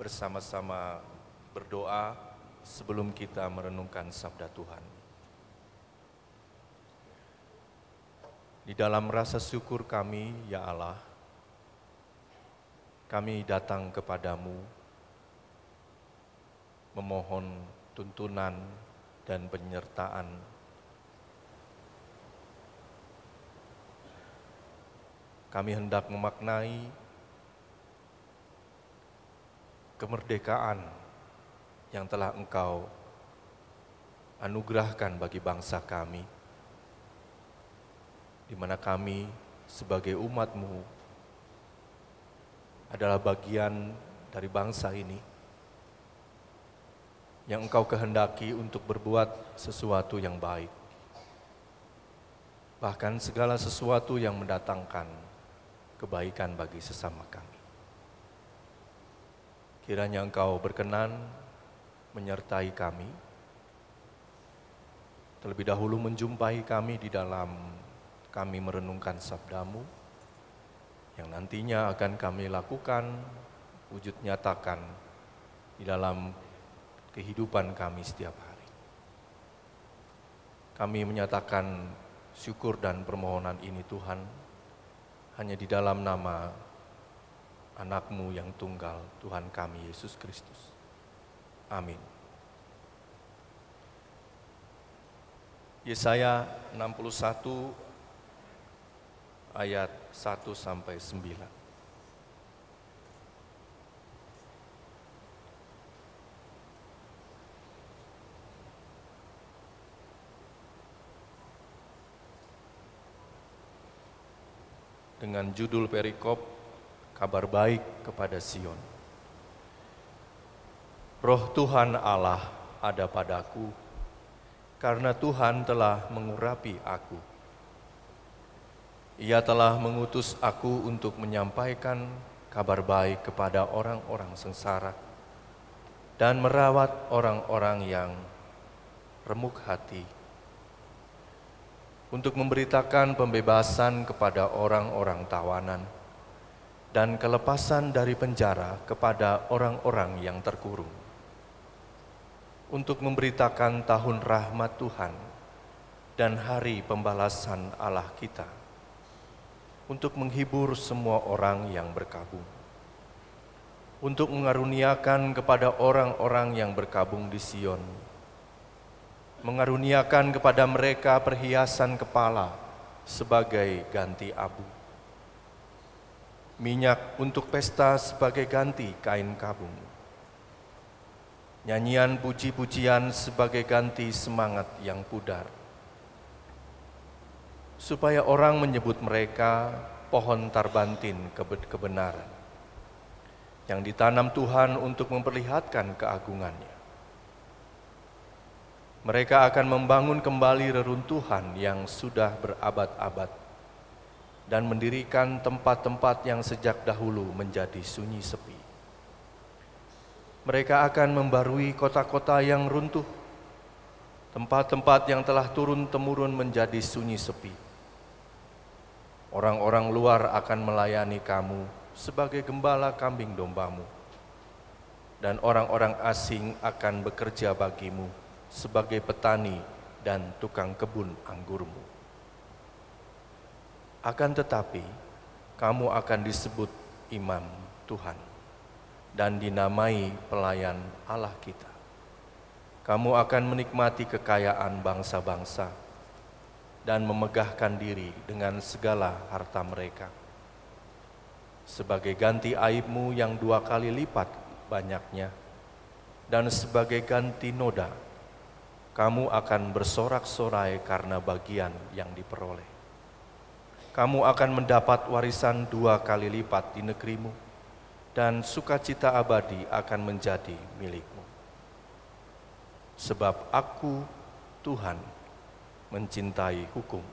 bersama-sama berdoa sebelum kita merenungkan sabda Tuhan. Di dalam rasa syukur kami, ya Allah, kami datang kepadamu memohon tuntunan dan penyertaan kami hendak memaknai kemerdekaan yang telah Engkau anugerahkan bagi bangsa kami, di mana kami sebagai umat-Mu adalah bagian dari bangsa ini yang Engkau kehendaki untuk berbuat sesuatu yang baik. Bahkan segala sesuatu yang mendatangkan kebaikan bagi sesama kami. Kiranya Engkau berkenan menyertai kami, terlebih dahulu menjumpai kami di dalam kami merenungkan sabdamu, yang nantinya akan kami lakukan, wujud nyatakan di dalam kehidupan kami setiap hari. Kami menyatakan syukur dan permohonan ini Tuhan, hanya di dalam nama anakmu yang tunggal, Tuhan kami Yesus Kristus. Amin. Yesaya 61 ayat 1 sampai 9. dengan judul perikop kabar baik kepada Sion. Roh Tuhan Allah ada padaku, karena Tuhan telah mengurapi aku. Ia telah mengutus aku untuk menyampaikan kabar baik kepada orang-orang sengsara dan merawat orang-orang yang remuk hati, untuk memberitakan pembebasan kepada orang-orang tawanan dan kelepasan dari penjara kepada orang-orang yang terkurung. Untuk memberitakan tahun rahmat Tuhan dan hari pembalasan Allah kita. Untuk menghibur semua orang yang berkabung. Untuk mengaruniakan kepada orang-orang yang berkabung di Sion. Mengaruniakan kepada mereka perhiasan kepala sebagai ganti abu minyak untuk pesta sebagai ganti kain kabung. Nyanyian puji-pujian sebagai ganti semangat yang pudar. Supaya orang menyebut mereka pohon tarbantin kebenaran yang ditanam Tuhan untuk memperlihatkan keagungannya. Mereka akan membangun kembali reruntuhan yang sudah berabad-abad dan mendirikan tempat-tempat yang sejak dahulu menjadi sunyi sepi. Mereka akan membarui kota-kota yang runtuh, tempat-tempat yang telah turun-temurun menjadi sunyi sepi. Orang-orang luar akan melayani kamu sebagai gembala kambing dombamu, dan orang-orang asing akan bekerja bagimu sebagai petani dan tukang kebun anggurmu. Akan tetapi, kamu akan disebut imam Tuhan dan dinamai pelayan Allah kita. Kamu akan menikmati kekayaan bangsa-bangsa dan memegahkan diri dengan segala harta mereka. Sebagai ganti aibmu yang dua kali lipat banyaknya, dan sebagai ganti noda, kamu akan bersorak-sorai karena bagian yang diperoleh kamu akan mendapat warisan dua kali lipat di negerimu, dan sukacita abadi akan menjadi milikmu. Sebab aku, Tuhan, mencintai hukum,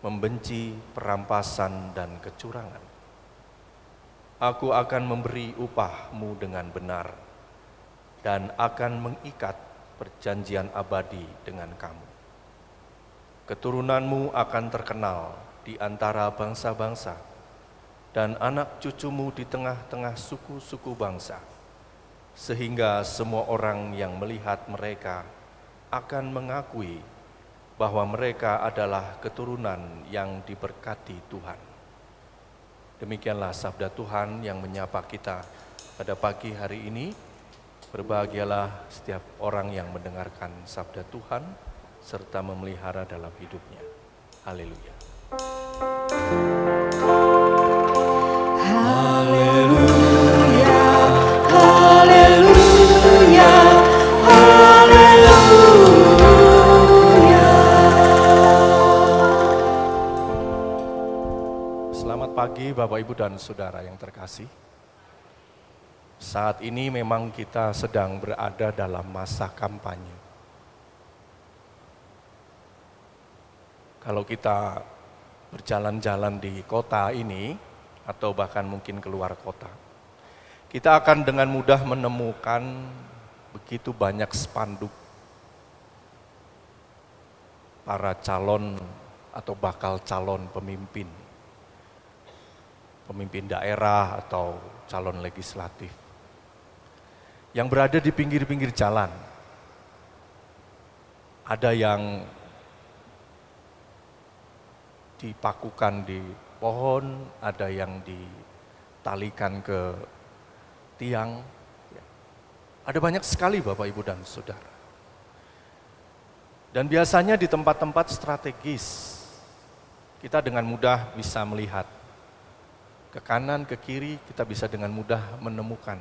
membenci perampasan dan kecurangan. Aku akan memberi upahmu dengan benar, dan akan mengikat perjanjian abadi dengan kamu. Keturunanmu akan terkenal di antara bangsa-bangsa, dan anak cucumu di tengah-tengah suku-suku bangsa, sehingga semua orang yang melihat mereka akan mengakui bahwa mereka adalah keturunan yang diberkati Tuhan. Demikianlah sabda Tuhan yang menyapa kita pada pagi hari ini. Berbahagialah setiap orang yang mendengarkan sabda Tuhan serta memelihara dalam hidupnya. Haleluya. Bapak Ibu dan Saudara yang terkasih. Saat ini memang kita sedang berada dalam masa kampanye. Kalau kita berjalan-jalan di kota ini, atau bahkan mungkin keluar kota, kita akan dengan mudah menemukan begitu banyak spanduk para calon atau bakal calon pemimpin, pemimpin daerah atau calon legislatif yang berada di pinggir-pinggir jalan. Ada yang dipakukan di pohon, ada yang ditalikan ke tiang. Ya. Ada banyak sekali Bapak Ibu dan Saudara. Dan biasanya di tempat-tempat strategis, kita dengan mudah bisa melihat ke kanan, ke kiri, kita bisa dengan mudah menemukan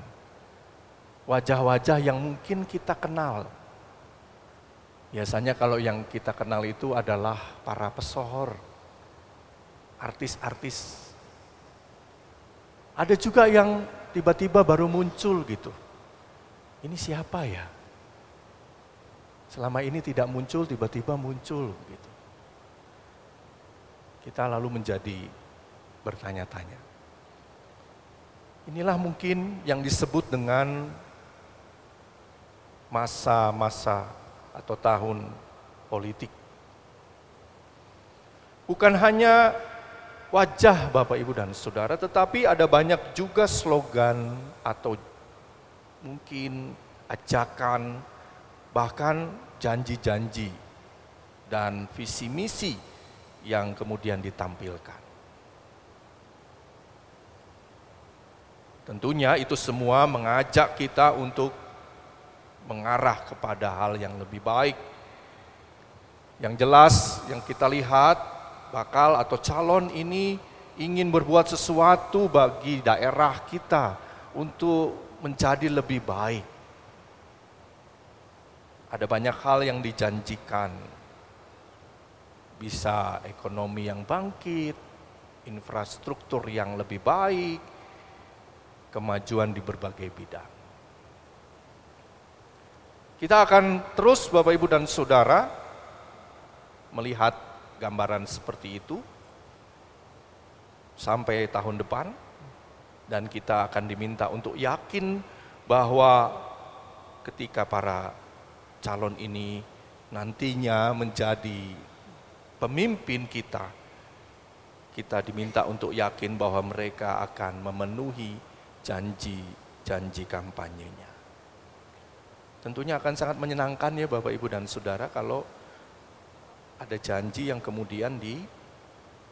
wajah-wajah yang mungkin kita kenal. Biasanya kalau yang kita kenal itu adalah para pesohor, artis-artis. Ada juga yang tiba-tiba baru muncul gitu. Ini siapa ya? Selama ini tidak muncul, tiba-tiba muncul gitu. Kita lalu menjadi bertanya-tanya. Inilah mungkin yang disebut dengan masa-masa atau tahun politik. Bukan hanya wajah Bapak Ibu dan Saudara, tetapi ada banyak juga slogan atau mungkin ajakan, bahkan janji-janji dan visi misi yang kemudian ditampilkan. Tentunya itu semua mengajak kita untuk mengarah kepada hal yang lebih baik. Yang jelas yang kita lihat bakal atau calon ini ingin berbuat sesuatu bagi daerah kita untuk menjadi lebih baik. Ada banyak hal yang dijanjikan. Bisa ekonomi yang bangkit, infrastruktur yang lebih baik, kemajuan di berbagai bidang. Kita akan terus Bapak Ibu dan Saudara melihat gambaran seperti itu sampai tahun depan dan kita akan diminta untuk yakin bahwa ketika para calon ini nantinya menjadi pemimpin kita kita diminta untuk yakin bahwa mereka akan memenuhi janji-janji kampanyenya. Tentunya akan sangat menyenangkan ya Bapak Ibu dan Saudara kalau ada janji yang kemudian di,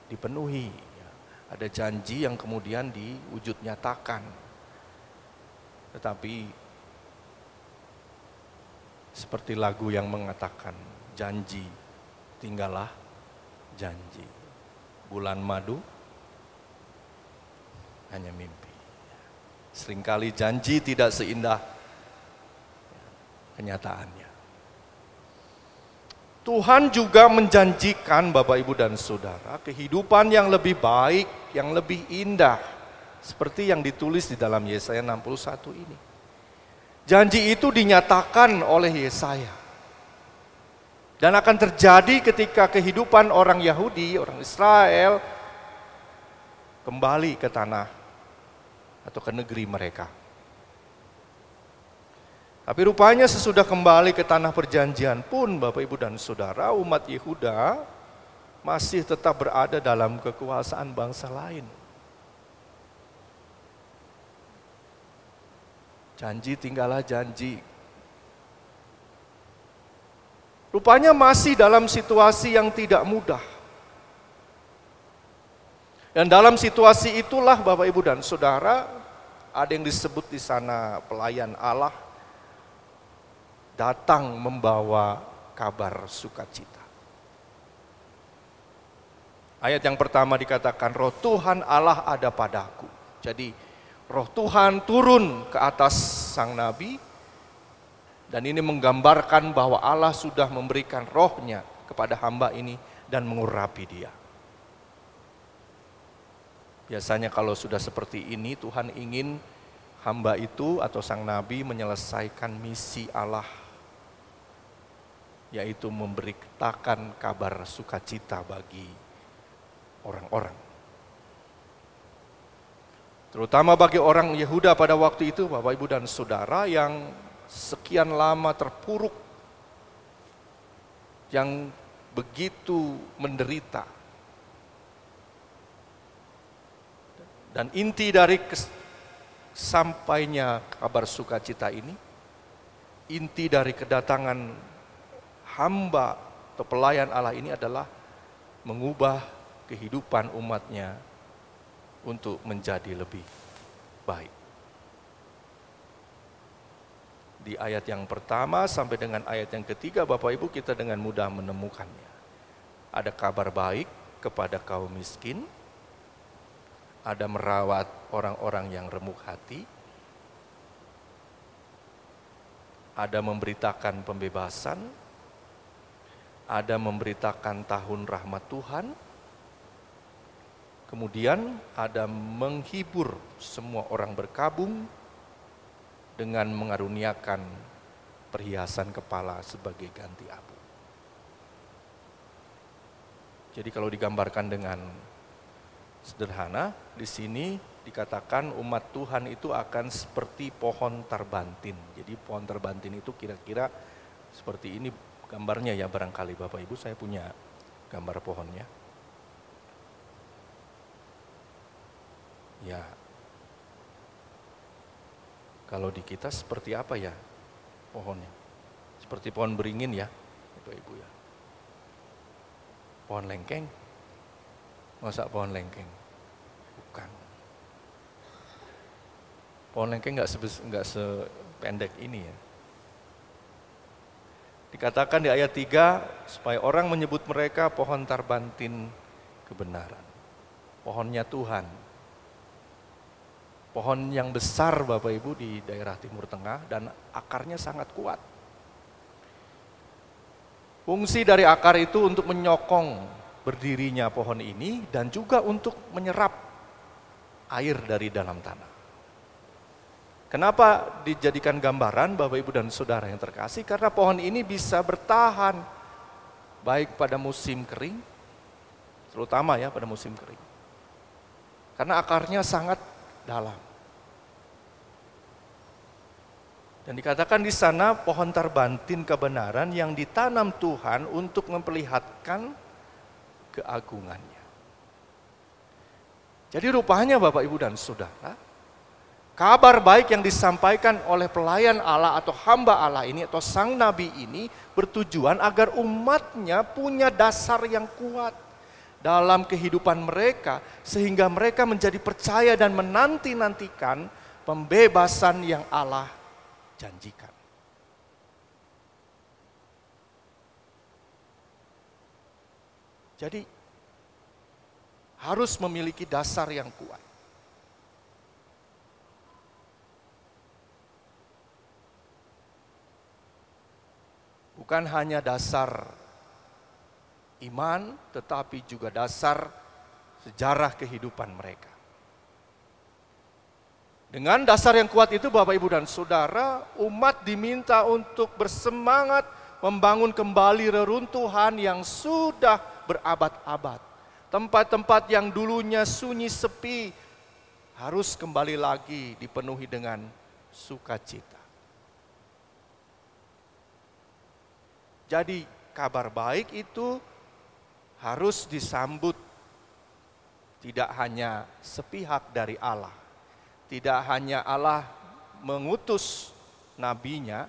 dipenuhi. Ya. Ada janji yang kemudian diwujud nyatakan. Tetapi seperti lagu yang mengatakan janji tinggallah janji. Bulan madu hanya mimpi. Seringkali janji tidak seindah kenyataannya. Tuhan juga menjanjikan Bapak Ibu dan Saudara kehidupan yang lebih baik, yang lebih indah. Seperti yang ditulis di dalam Yesaya 61 ini. Janji itu dinyatakan oleh Yesaya. Dan akan terjadi ketika kehidupan orang Yahudi, orang Israel kembali ke tanah atau ke negeri mereka. Tapi rupanya sesudah kembali ke tanah perjanjian pun Bapak Ibu dan Saudara umat Yehuda masih tetap berada dalam kekuasaan bangsa lain. Janji tinggallah janji. Rupanya masih dalam situasi yang tidak mudah. Dan dalam situasi itulah Bapak Ibu dan Saudara ada yang disebut di sana pelayan Allah datang membawa kabar sukacita. Ayat yang pertama dikatakan roh Tuhan Allah ada padaku. Jadi roh Tuhan turun ke atas sang nabi dan ini menggambarkan bahwa Allah sudah memberikan rohnya kepada hamba ini dan mengurapi dia. Biasanya kalau sudah seperti ini Tuhan ingin hamba itu atau sang nabi menyelesaikan misi Allah yaitu memberitakan kabar sukacita bagi orang-orang. Terutama bagi orang Yehuda pada waktu itu, Bapak Ibu dan Saudara yang sekian lama terpuruk, yang begitu menderita, Dan inti dari sampainya kabar sukacita ini, inti dari kedatangan hamba atau pelayan Allah ini adalah mengubah kehidupan umatnya untuk menjadi lebih baik. Di ayat yang pertama sampai dengan ayat yang ketiga Bapak Ibu kita dengan mudah menemukannya. Ada kabar baik kepada kaum miskin, ada merawat orang-orang yang remuk hati, ada memberitakan pembebasan, ada memberitakan tahun rahmat Tuhan, kemudian ada menghibur semua orang berkabung dengan mengaruniakan perhiasan kepala sebagai ganti abu. Jadi kalau digambarkan dengan sederhana, di sini dikatakan umat Tuhan itu akan seperti pohon terbantin. Jadi pohon terbantin itu kira-kira seperti ini gambarnya ya barangkali Bapak Ibu saya punya gambar pohonnya. Ya. Kalau di kita seperti apa ya pohonnya? Seperti pohon beringin ya, Bapak Ibu ya. Pohon lengkeng, Masa pohon lengkeng? Bukan. Pohon lengkeng nggak nggak sependek ini ya. Dikatakan di ayat 3 supaya orang menyebut mereka pohon tarbantin kebenaran. Pohonnya Tuhan. Pohon yang besar Bapak Ibu di daerah Timur Tengah dan akarnya sangat kuat. Fungsi dari akar itu untuk menyokong berdirinya pohon ini dan juga untuk menyerap air dari dalam tanah. Kenapa dijadikan gambaran Bapak Ibu dan Saudara yang terkasih? Karena pohon ini bisa bertahan baik pada musim kering, terutama ya pada musim kering. Karena akarnya sangat dalam. Dan dikatakan di sana pohon terbantin kebenaran yang ditanam Tuhan untuk memperlihatkan keagungannya. Jadi rupanya Bapak Ibu dan Saudara, kabar baik yang disampaikan oleh pelayan Allah atau hamba Allah ini atau sang nabi ini bertujuan agar umatnya punya dasar yang kuat dalam kehidupan mereka sehingga mereka menjadi percaya dan menanti-nantikan pembebasan yang Allah janjikan. Jadi harus memiliki dasar yang kuat. Bukan hanya dasar iman, tetapi juga dasar sejarah kehidupan mereka. Dengan dasar yang kuat itu Bapak Ibu dan Saudara, umat diminta untuk bersemangat membangun kembali reruntuhan yang sudah berabad-abad. Tempat-tempat yang dulunya sunyi sepi harus kembali lagi dipenuhi dengan sukacita. Jadi kabar baik itu harus disambut tidak hanya sepihak dari Allah. Tidak hanya Allah mengutus nabinya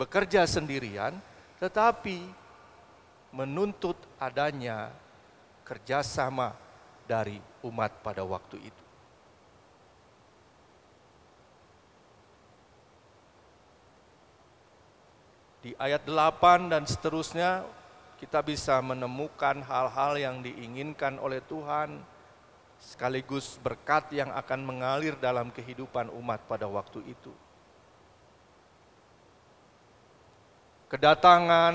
bekerja sendirian, tetapi menuntut adanya kerjasama dari umat pada waktu itu. Di ayat 8 dan seterusnya kita bisa menemukan hal-hal yang diinginkan oleh Tuhan sekaligus berkat yang akan mengalir dalam kehidupan umat pada waktu itu. Kedatangan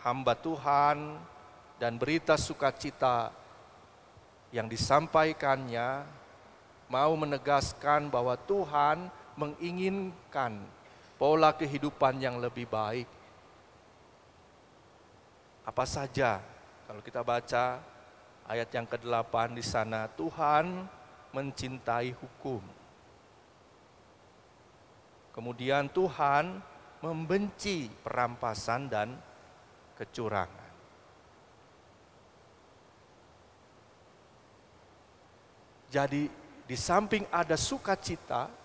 hamba Tuhan dan berita sukacita yang disampaikannya mau menegaskan bahwa Tuhan menginginkan pola kehidupan yang lebih baik. Apa saja kalau kita baca ayat yang ke-8 di sana Tuhan mencintai hukum. Kemudian Tuhan membenci perampasan dan kecurangan. Jadi di samping ada sukacita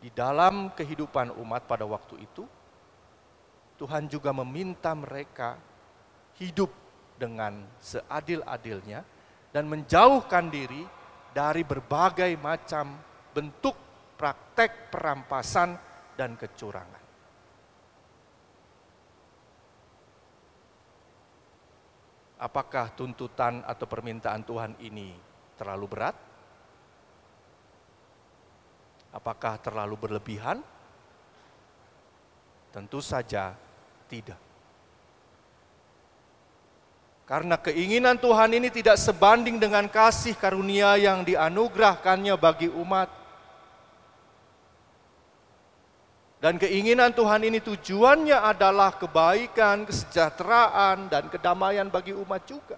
di dalam kehidupan umat pada waktu itu, Tuhan juga meminta mereka hidup dengan seadil-adilnya dan menjauhkan diri dari berbagai macam bentuk praktek perampasan dan kecurangan. Apakah tuntutan atau permintaan Tuhan ini terlalu berat? Apakah terlalu berlebihan? Tentu saja tidak. Karena keinginan Tuhan ini tidak sebanding dengan kasih karunia yang dianugerahkannya bagi umat. Dan keinginan Tuhan ini tujuannya adalah kebaikan, kesejahteraan, dan kedamaian bagi umat juga.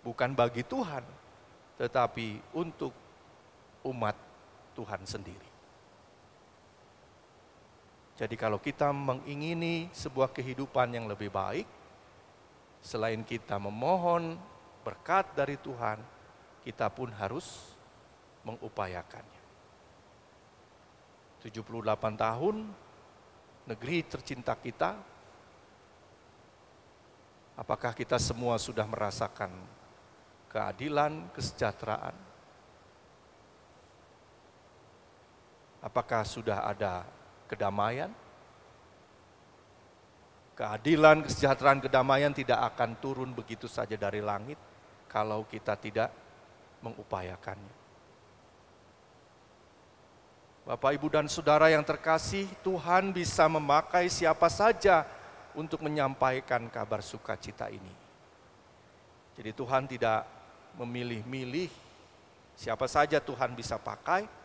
Bukan bagi Tuhan, tetapi untuk umat Tuhan sendiri. Jadi kalau kita mengingini sebuah kehidupan yang lebih baik, selain kita memohon berkat dari Tuhan, kita pun harus mengupayakannya. 78 tahun negeri tercinta kita apakah kita semua sudah merasakan keadilan, kesejahteraan? Apakah sudah ada kedamaian? Keadilan, kesejahteraan, kedamaian tidak akan turun begitu saja dari langit kalau kita tidak mengupayakannya. Bapak, Ibu, dan saudara yang terkasih, Tuhan bisa memakai siapa saja untuk menyampaikan kabar sukacita ini. Jadi, Tuhan tidak memilih-milih siapa saja Tuhan bisa pakai.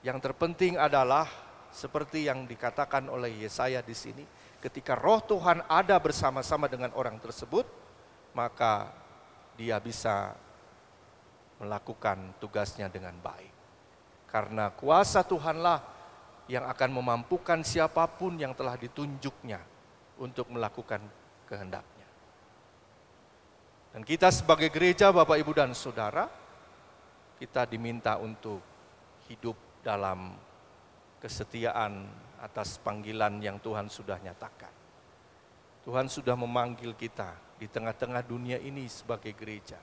Yang terpenting adalah seperti yang dikatakan oleh Yesaya di sini, ketika Roh Tuhan ada bersama-sama dengan orang tersebut, maka dia bisa melakukan tugasnya dengan baik. Karena kuasa Tuhanlah yang akan memampukan siapa pun yang telah ditunjuknya untuk melakukan kehendaknya. Dan kita sebagai gereja Bapak Ibu dan Saudara, kita diminta untuk hidup dalam kesetiaan atas panggilan yang Tuhan sudah nyatakan. Tuhan sudah memanggil kita di tengah-tengah dunia ini sebagai gereja.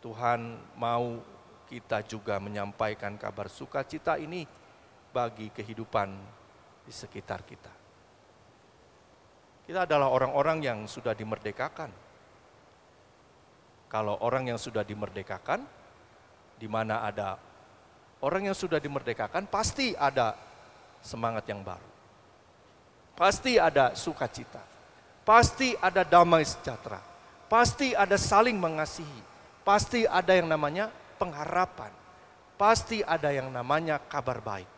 Tuhan mau kita juga menyampaikan kabar sukacita ini bagi kehidupan di sekitar kita. Kita adalah orang-orang yang sudah dimerdekakan. Kalau orang yang sudah dimerdekakan, di mana ada orang yang sudah dimerdekakan, pasti ada semangat yang baru. Pasti ada sukacita. Pasti ada damai sejahtera. Pasti ada saling mengasihi. Pasti ada yang namanya pengharapan. Pasti ada yang namanya kabar baik.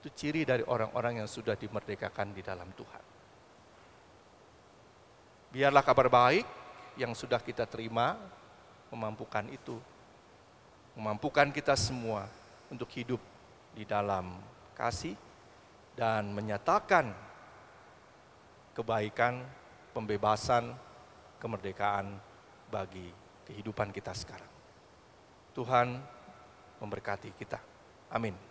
Itu ciri dari orang-orang yang sudah dimerdekakan di dalam Tuhan. Biarlah kabar baik yang sudah kita terima memampukan itu. Memampukan kita semua untuk hidup di dalam kasih dan menyatakan kebaikan, pembebasan, kemerdekaan bagi kehidupan kita sekarang. Tuhan memberkati kita. Amin.